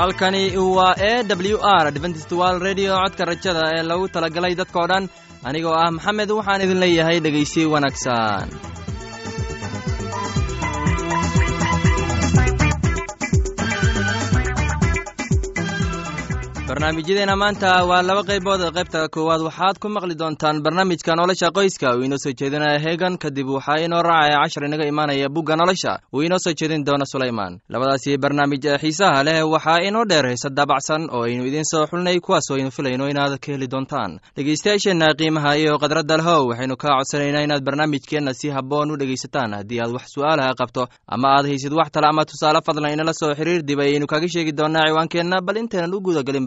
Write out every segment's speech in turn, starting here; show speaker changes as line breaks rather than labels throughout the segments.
halkani waa e w r adventist wal redio codka rajada ee lagu talagalay dadkao dhan. Anigoo ah maxamed waxaan idin leeyahay dhegaysi wanaagsan barnaamijyadeena maanta waa laba qaybood qaybta koowaad. Waxaad ku maqli doontaan barnaamijka nolosha qoyska. Uu inoo soo jeedinaya heegan kadib waxaa inoo raacaya cashar inaga imaanaya bugga nolosha. Uu inoo soo jeedin doono sulaymaan. Labadaasi barnaamij ee xiisaha leh waxaa inoo dheer heese daabacsan oo aynu idiin soo xulnay kuwaasoo aynu filayno inaad ka heli doontaan. Dhegeystayaasheenna qiimaha iyo khadradda lehow waxaynu kaa codsanaynaa inaad barnaamijkeenna si habboon u dhegaysataan. Haddii aad wax su'aalaha qabto ama aad haysid wax tale ama tusaale fadlan inala soo xiriir dib ayaynu kaga sheegi doonaa ciwaankeenna. Bal intaynan u gudagelin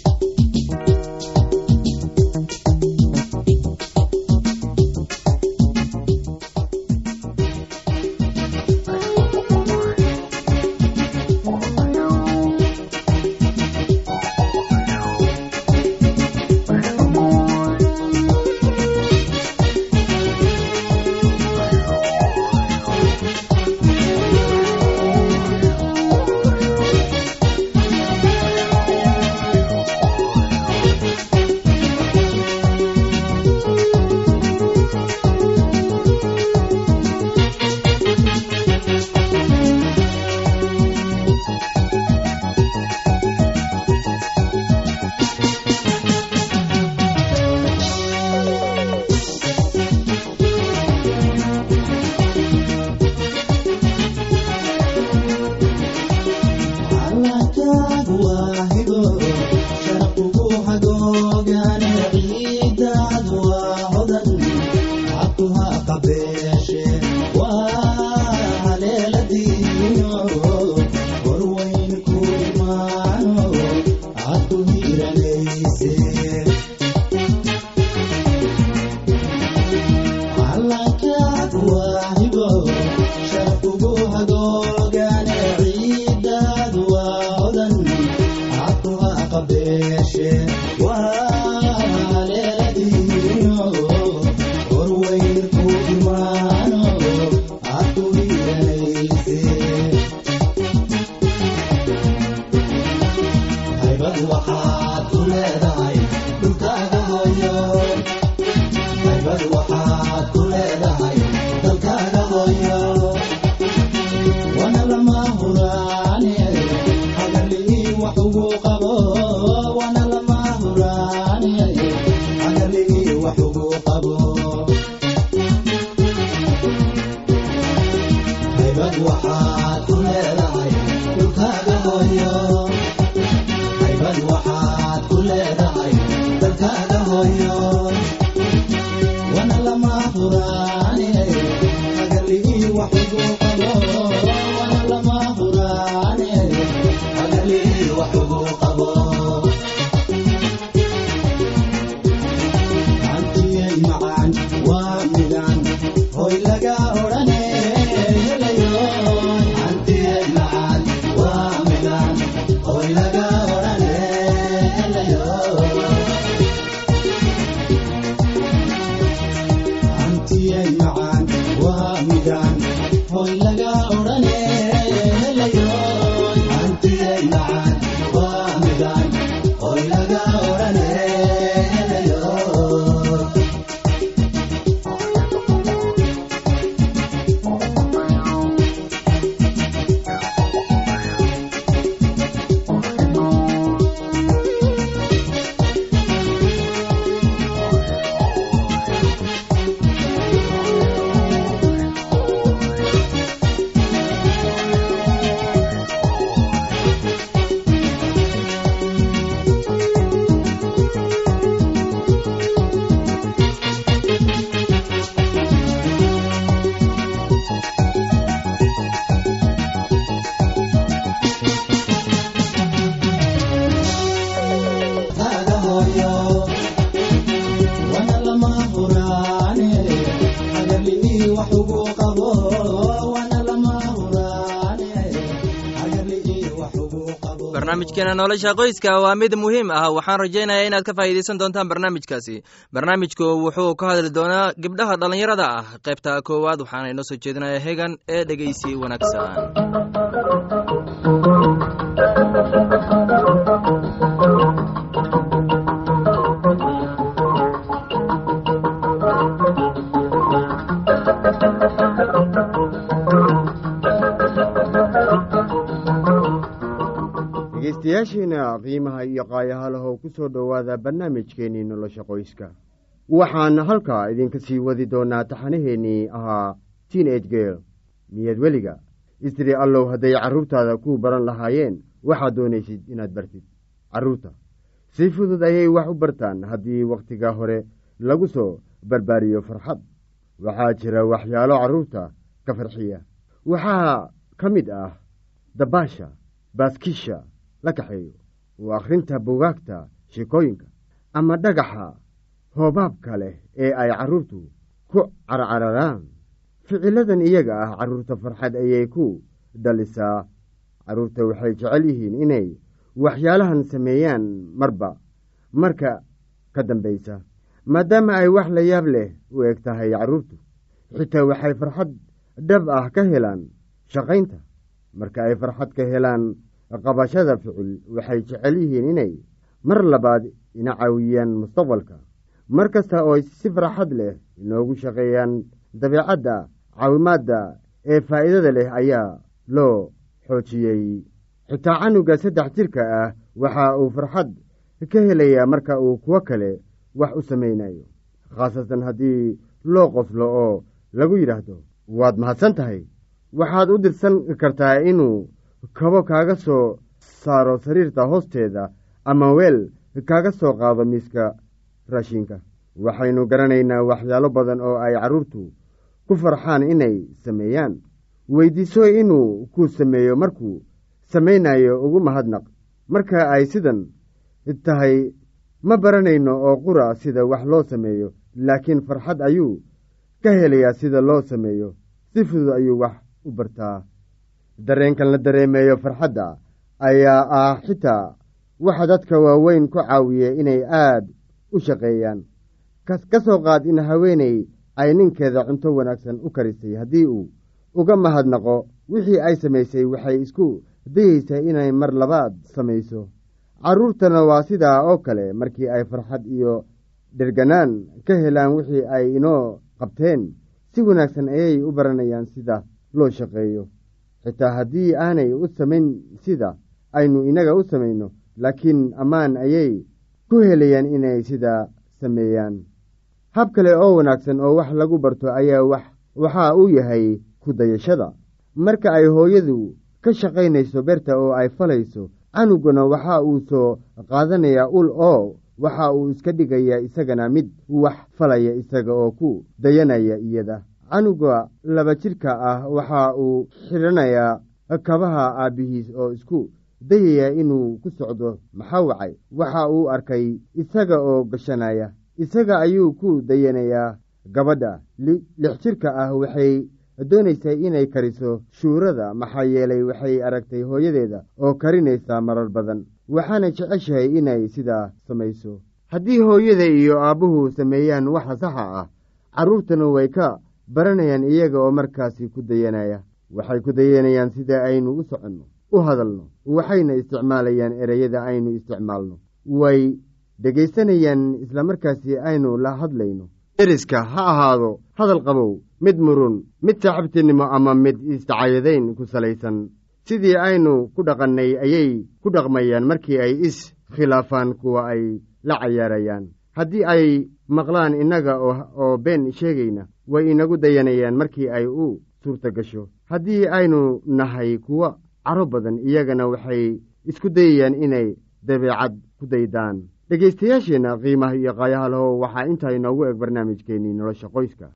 Claro. Barnaamijkeena nolosha qoyska waa mid muhiim ah. Waxaan rajaynayaa inaad ka faa'iidaysan doontaan barnaamijkaasi. Barnaamijku wuxuu ka hadli doonaa gabdhaha dhallinyarada ah. Qaybta koowaad waxaana inoo soo jeedinaya hegan ee dhegeysi wanaagsan
dhegeystayaasheena qiimaha iyo qaayaha lahow ku soo dhowaada barnaamijkeennii nolosha qoyska. Waxaan halkaa idinka sii wadi doonaa taxanaheennii ahaa tiin age geel miyaad weliga. Istiri allow hadday carruurtaada ku baran lahaayeen waxaad doonaysid inaad bartid. Carruurta si fudud ayay wax u bartaan haddii wakhtiga hore lagu soo barbaariyo farxad. Waxaa jira waxyaalo carruurta ka farxiya. Waxaa ka mid ah dabaasha baaskisha la kaxeeyo. Waa akhrinta bugaagta sheekooyinka ama dhagaxa hoobaabka leh ee ay carruurtu ku carcararaan. Ficiladan iyaga ah carruurta farxad ayay ku dhalisaa carruurta waxay jecel yihiin inay waxyaalahan sameeyaan marba marka ka dambaysa maadaama ay wax la yaab leh u eg tahay carruurtu. Xitaa waxay farxad dhab ah ka helaan shaqaynta. Marka ay farxad ka helaan qabashada ficil waxay jecel yihiin inay mar labaad ina caawiyaan mustaqbalka. Mar kasta oo si farxad leh inoogu shaqeeyaan dabeecadda caawimaadda ee faa'iidada leh ayaa loo xoojiyey. Xitaa canuga saddex jirka ah waxa uu farxad ka helayaa marka uu kuwo kale wax u samaynayo khaasatan haddii loo qoslo oo lagu yidhaahdo waad mahadsan tahay. Waxaad u dirsan kartaa inuu kabo kaaga soo saaro sariirta hoosteeda ama weel kaaga soo qaado miiska raashinka. Waxaynu garanaynaa waxyaalo badan oo ay carruurtu ku farxaan inay sameeyaan. Weydiiso inuu ku sameeyo markuu samaynayo ugu mahadnaq. Marka ay sidan tahay ma baranayno oo qura sida wax loo sameeyo laakiin farxad ayuu ka helayaa sida loo sameeyo. Si fudud ayuu wax u bartaa dareenkan la dareemeeyo farxadda ayaa ah xitaa waxa dadka waaweyn ku caawiya inay aad u shaqeeyaan. Ka soo qaad in haweeney ay ninkeeda cunto wanaagsan u karisay haddii uu uga mahadnaqo wixii ay samaysay waxay isku dayeysaa inay mar labaad samayso. Carruurtana waa sidaa oo kale markii ay farxad iyo dherganaan ka helaan wixii ay inoo qabteen. Si wanaagsan ayay u baranayaan sida loo shaqeeyo xitaa haddii aanay u samayn sida aynu inaga u samayno laakiin ammaan ayay ku helayaan inay sidaa sameeyaan. Hab kale oo wanaagsan oo wax lagu barto ayaa wax waxa uu yahay ku dayashada marka ay hooyadu ka shaqaynayso beerta oo ay falayso canuguna waxa uu soo qaadanayaa ul oo waxa uu iska dhigayaa isagana mid wax falaya isaga oo ku dayanaya iyada canuga laba jidhka ah waxa uu xidhanayaa kabaha aabbihiis oo isku dayaya inuu ku socdo. Maxaa wacay? Waxa uu arkay isaga oo gashanaya. Isaga ayuu ku dayanayaa gabadha. Lix jidhka ah waxay doonaysaa inay kariso shuurada. Maxaa yeelay waxay aragtay hooyadeeda oo karinaysaa marar badan. Waxaana jeceshahay inay sidaa samayso. Haddii hooyada iyo aabbuhu sameeyaan waxa saxa ah carruurtana way ka baranayaan iyaga oo markaasi ku dayanaya. Waxay ku dayanayaan sida aynu u soconno u hadalno waxayna isticmaalayaan ereyada aynu isticmaalno. Way dhegaysanayaan islamarkaasi aynu la hadlayno. Deriska ha ahaado hadal qabow mid murun mid saaxiibtinimo ama mid isdacayadayn ku salaysan. Sidii aynu ku dhaqannay ayay ku dhaqmayaan markii ay is khilaafaan kuwa ay la cayaarayaan. Haddii ay maqlaan innaga oo been sheegayna way inagu dayanayaan markii ay u suurta gasho. Haddii aynu nahay kuwo caro badan iyagana waxay isku dayayaan inay dabeecad ku daydaan. Dhegaystayaasheenna qiimaha iyo qaayaha lahow waxaa intaa inoogu eg barnaamijkeennii nolosha qoyska.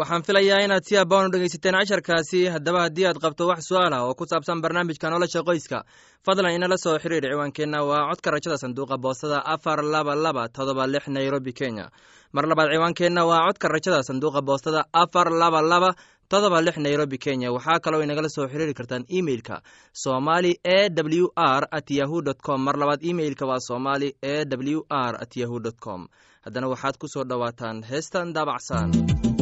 Waxaan filayaa inaad si abaan u dhegaysateen casharkaasi. Haddaba haddii aad qabto wax su'aal ah oo ku saabsan barnaamijka nolosha qoyska fadlan inala soo xiriir ciwaankeenna. Waa codka rajada sanduuqa boostada afar laba laba todoba lix nairobi kenya mar labaad ciwaankeenna waa codka rajada sanduuqa boostada afar laba laba todoba lix nairobi kenya. Waxaa kaloo inagala soo xiriiri kartaan emeilka somali e w r at yahu dt com. Mar labaad emeilka waa somali e w r at yahu dt com. Haddana waxaad ku soo dhowaataan heestan daabacsan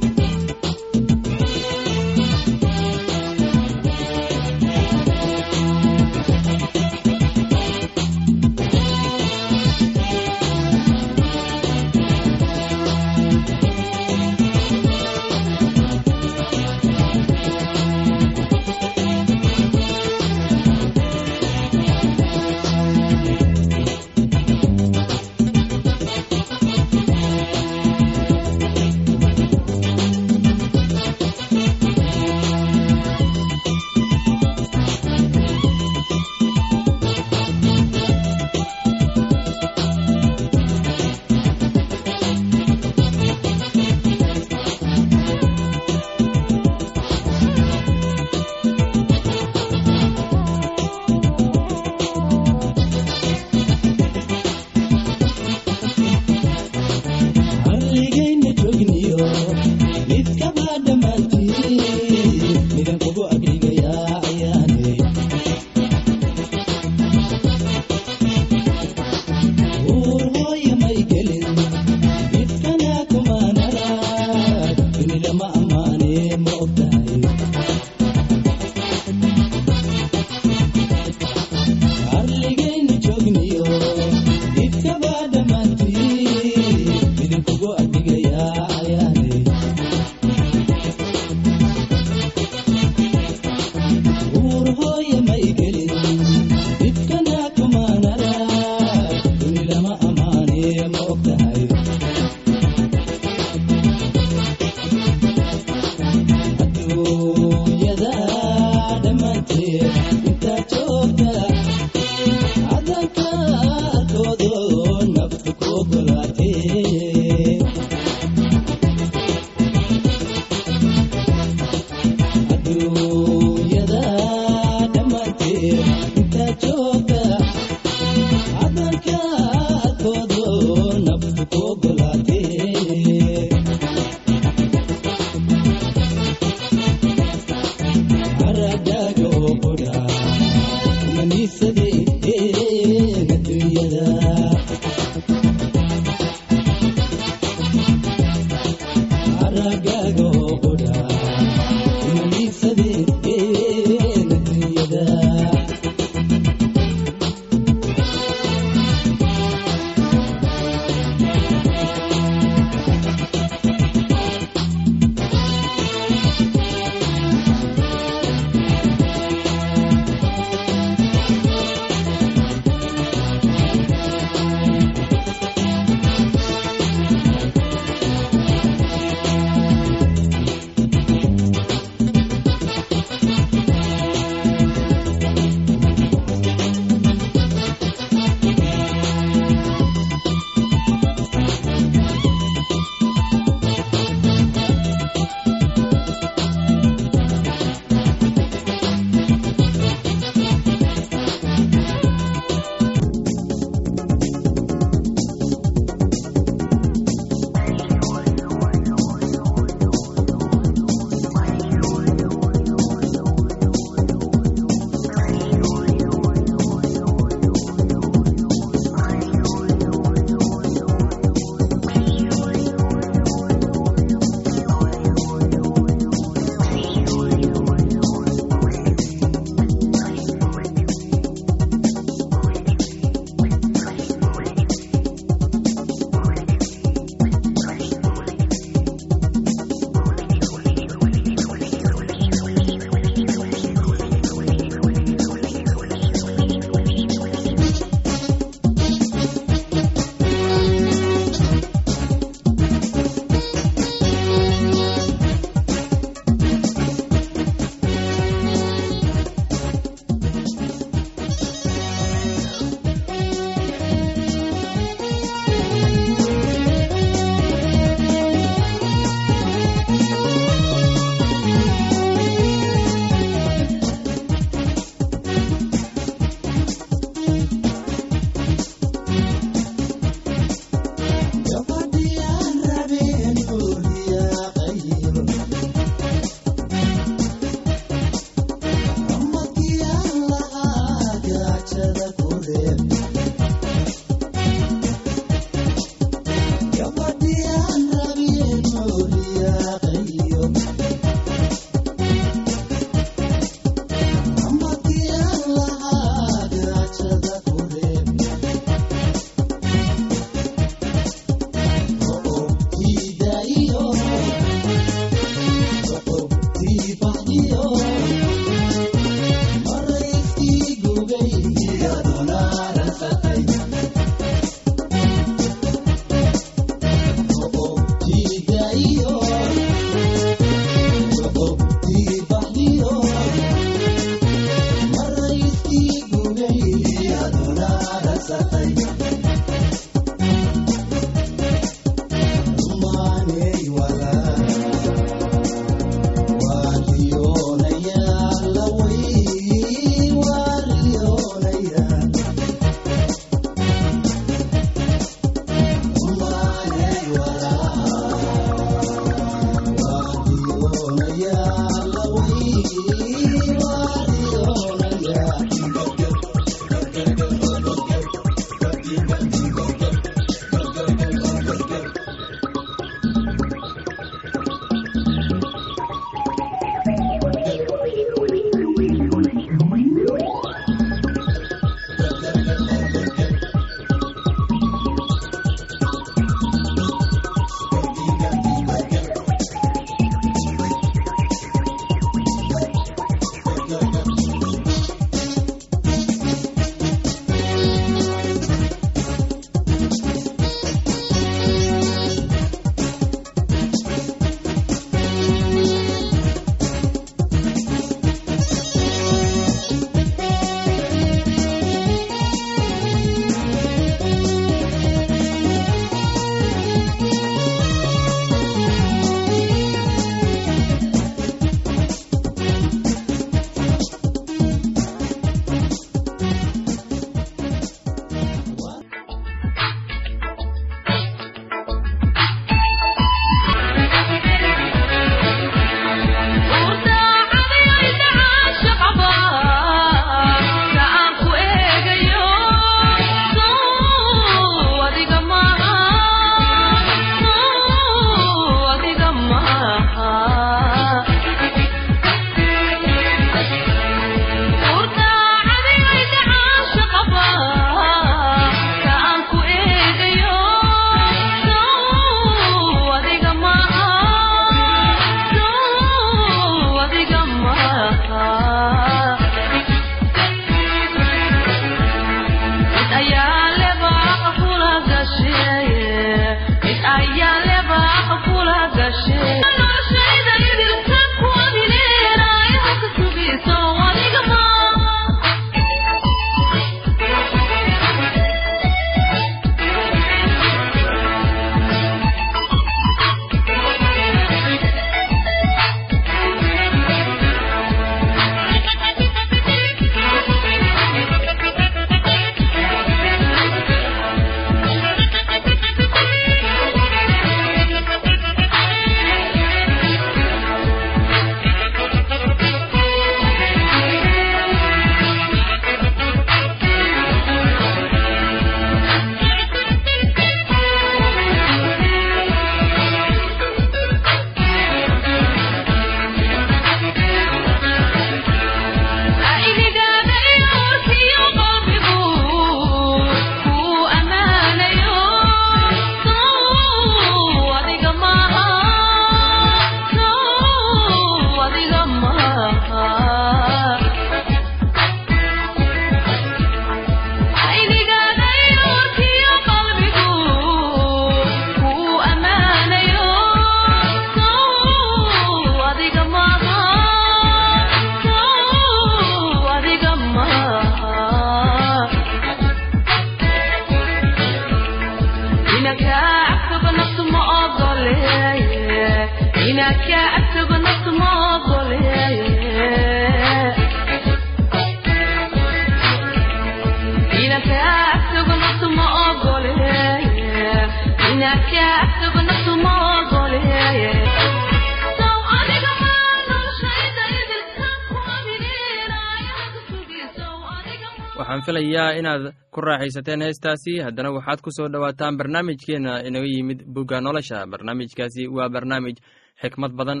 waxaan filayaa inaad ku raaxaysateen heestaasi. Haddana waxaad ku soo dhowaataan barnaamijkeenna inaga yimid bugga nolosha. Barnaamijkaasi waa barnaamij xikmad badan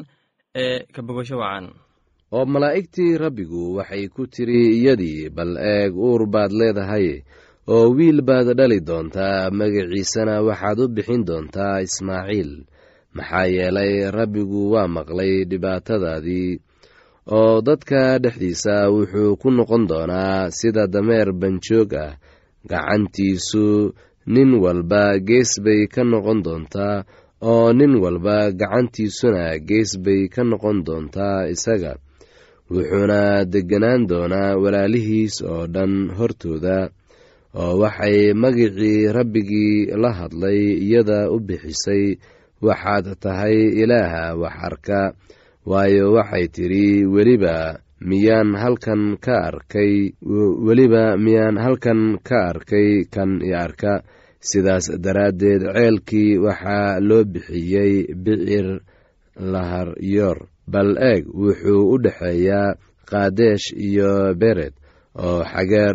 ee ka bogasho wacan.
Oo malaa'igtii rabbigu waxay ku tiri iyadii bal eeg uur baad leedahay oo wiil baad dhali doontaa magaciisana waxaad u bixin doontaa ismaaciil. Maxaa yeelay rabbigu waa maqlay dhibaatadaadii oo dadka dhexdiisa wuxuu ku noqon doonaa sida dameer banjoog ah. Gacantiisu nin walba gees bay ka noqon doontaa oo nin walba gacantiisuna gees bay ka noqon doontaa isaga. Wuxuuna degganaan doonaa walaalihiis oo dhan hortooda oo waxay magicii rabbigii la hadlay iyada u bixisay waxaad tahay ilaaha wax arka waayo waxay tidhi weliba miyaan halkan ka arkay weliba miyaan halkan ka arkay kan i arka. Sidaas daraaddeed ceelkii waxaa loo bixiyey bicir laharyoor bal eeg wuxuu u dhexeeyaa kaadesh iyo bered oo xageer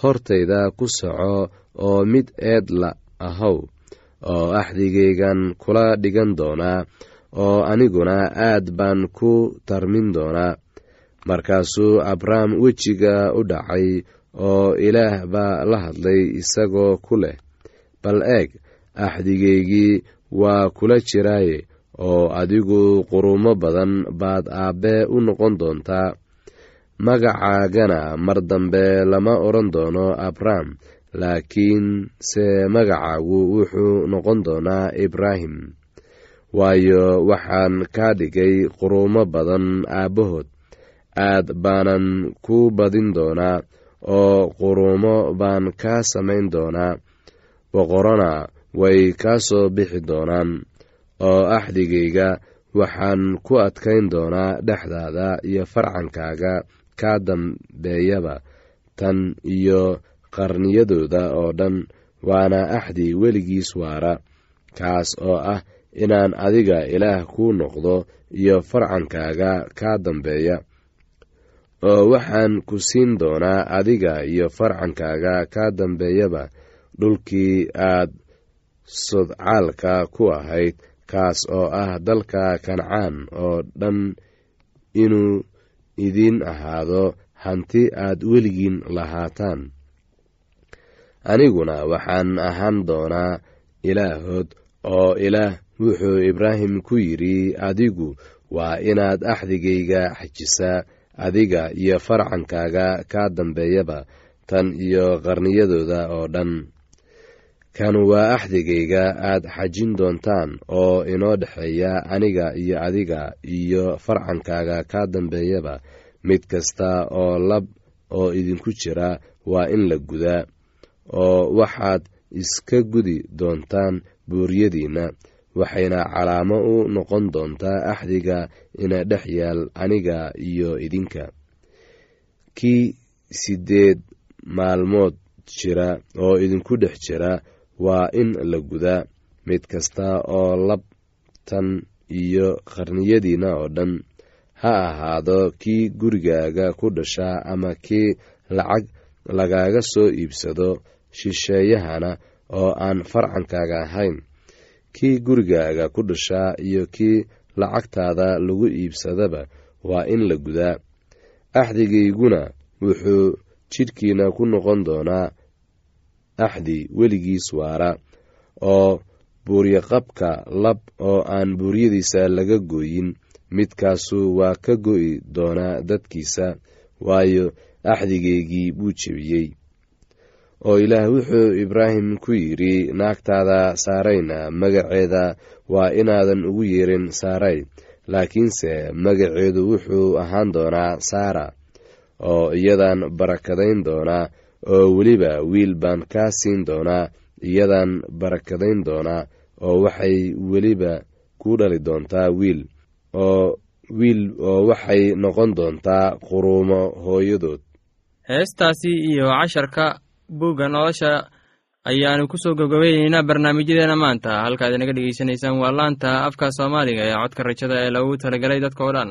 hortayda ku soco oo mid eedla ahow oo axdigaygan kula dhigan doonaa oo aniguna aad baan ku tarmin doonaa markaasuu abraham wejiga u dhacay oo ilaah baa la hadlay isagoo ku leh bal eeg axdigaygii waa kula jiraaye oo adigu qurumo badan baad aabbe u noqon doontaa magacaagana mar dambe lama odhan doono abraham laakiin se magacaagu wuxuu noqon doonaa ibraahim. Waayo waxaan kaa dhigay quruumo badan aabbahood. Aad baanan ku badin doonaa oo quruumo baan kaa samayn doonaa. Boqorona way kaa soo bixi doonaan oo axdigayga waxaan ku adkayn doonaa dhexdaada iyo farcankaaga kaa dambeeyaba tan iyo qarniyadooda oo dhan waana axdi weligiis waara. Kaas oo ah inaan adiga ilaah kuu noqdo iyo farcankaaga kaa dambeeya. Oo waxaan ku siin doonaa adiga iyo farcankaaga kaa dambeeyaba dhulkii aad sodcaalka ku ahayd kaas oo ah dalka kancaan oo dhan inuu idiin ahaado hanti aad weligiin lahaataan. Aniguna waxaan ahaan doonaa ilaahood oo ilaah wuxuu ibraahim ku yidhi adigu waa inaad axdigayga xajisaa adiga iyo farcankaaga kaa dambeeyaba tan iyo qarniyadooda oo dhan kan waa axdigayga aad xajin doontaan oo inoo dhexeeya aniga iyo adiga iyo farcankaaga kaa dambeeyaba. Mid kasta oo lab oo idinku jira waa in la gudaa oo waxaad iska gudi doontaan buuryadiinna. Waxayna calaamo u noqon doontaa axdiga ina dhex yaal aniga iyo idinka. Kii siddeed maalmood jira oo idinku dhex jira waa in la gudaa mid kasta oo labtan iyo qarniyadiinna oo dhan. Ha ahaado kii gurigaaga ku dhashaa ama kii lacag lagaaga soo iibsado shisheeyahana oo aan farcankaaga ahayn. Kii gurigaaga ku dhashaa iyo kii lacagtaada lagu iibsadaba waa in la gudaa. Axdigayguna wuxuu jidhkiina ku noqon doonaa axdi weligiis waara oo buuryaqabka lab oo aan buuryadiisa laga gooyin midkaasu waa ka go'i doonaa dadkiisa waayo axdigeygii buu jebiyey. Oo ilaah wuxuu ibraahim ku yidhi naagtaada saarayna magaceeda waa inaadan ugu yeerin saaray laakiinse magaceedu wuxuu ahaan doonaa saara oo iyadan barakadayn doonaa oo weliba wiil baan kaa siin doonaa iyadan barakadayn doonaa oo waxay weliba ku dhali doontaa wiil oo wiil oo waxay noqon doontaa quruumo hooyadood.
Heestaasi iyo casharka buugga nolosha ayaanu ku soo gabgabayneynaa barnaamijyadeena maanta. Halkaad inaga dhegeysanaysaan waa laanta afka soomaaliga ee codka rajada ee lagu talagalay dadka oo dhan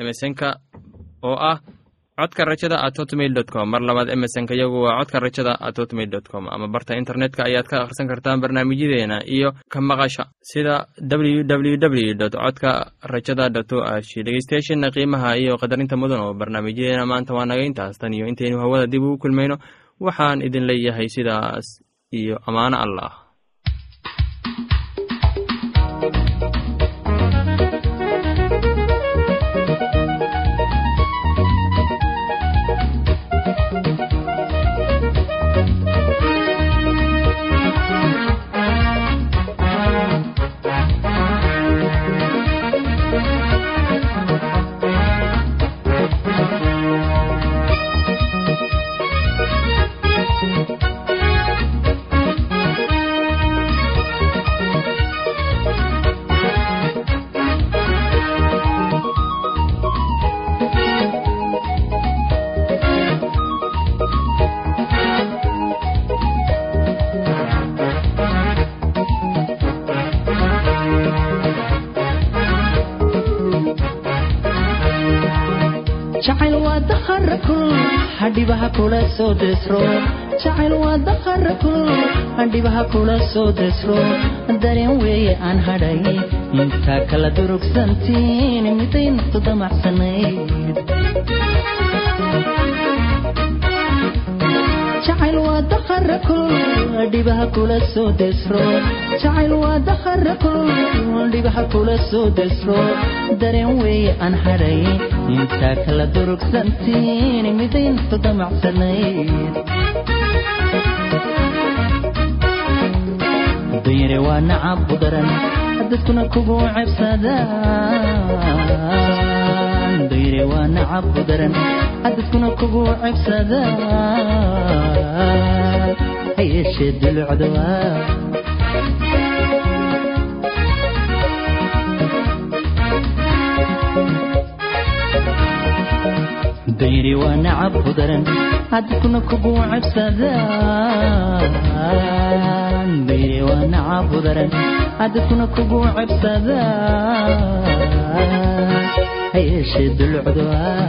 emesonka oo ah codka rajada at hotmail dot com. Mar labaad emesonka yagu waa codka rajada at hotmail dot com. Ama barta internetka ayaad ka akhrisan kartaan barnaamijyadeena iyo ka maqasha sida w w w dot codka rajada dot o r g dhegeystayaasheena qiimaha iyo qadarinta mudan oo barnaamijyadeena maanta waa naga intaas. Tan iyo intaynu hawada dib ugu kulmayno waxaan idin leeyahay sidaas iyo ammaano allah
hadhibaha kula soo desro jacayl waa daqara kul hadhibaha kula soo desro dareen weeye aan hadhay intaa kala durugsantiin miday naftu damacsanayd jacayl waa daqara kul dhibaha kula soo desro jacayl waa daqara kul dhibaha kula soo desro dareen weeye aan hadhay intaa kala durugsantiin miday naftu damacsanayd dayre waa nacab u daran dadkuna kugu cebsadaan. Dayre waa nacab u daran dadkuna kugu cebsadaan. Ha yeeshee waa dayri waa nacab u daran dadkuna kugu cebsadaan dayri waa nacab u daran dadkuna kugu cebsadaan ha yeeshee dulucda waa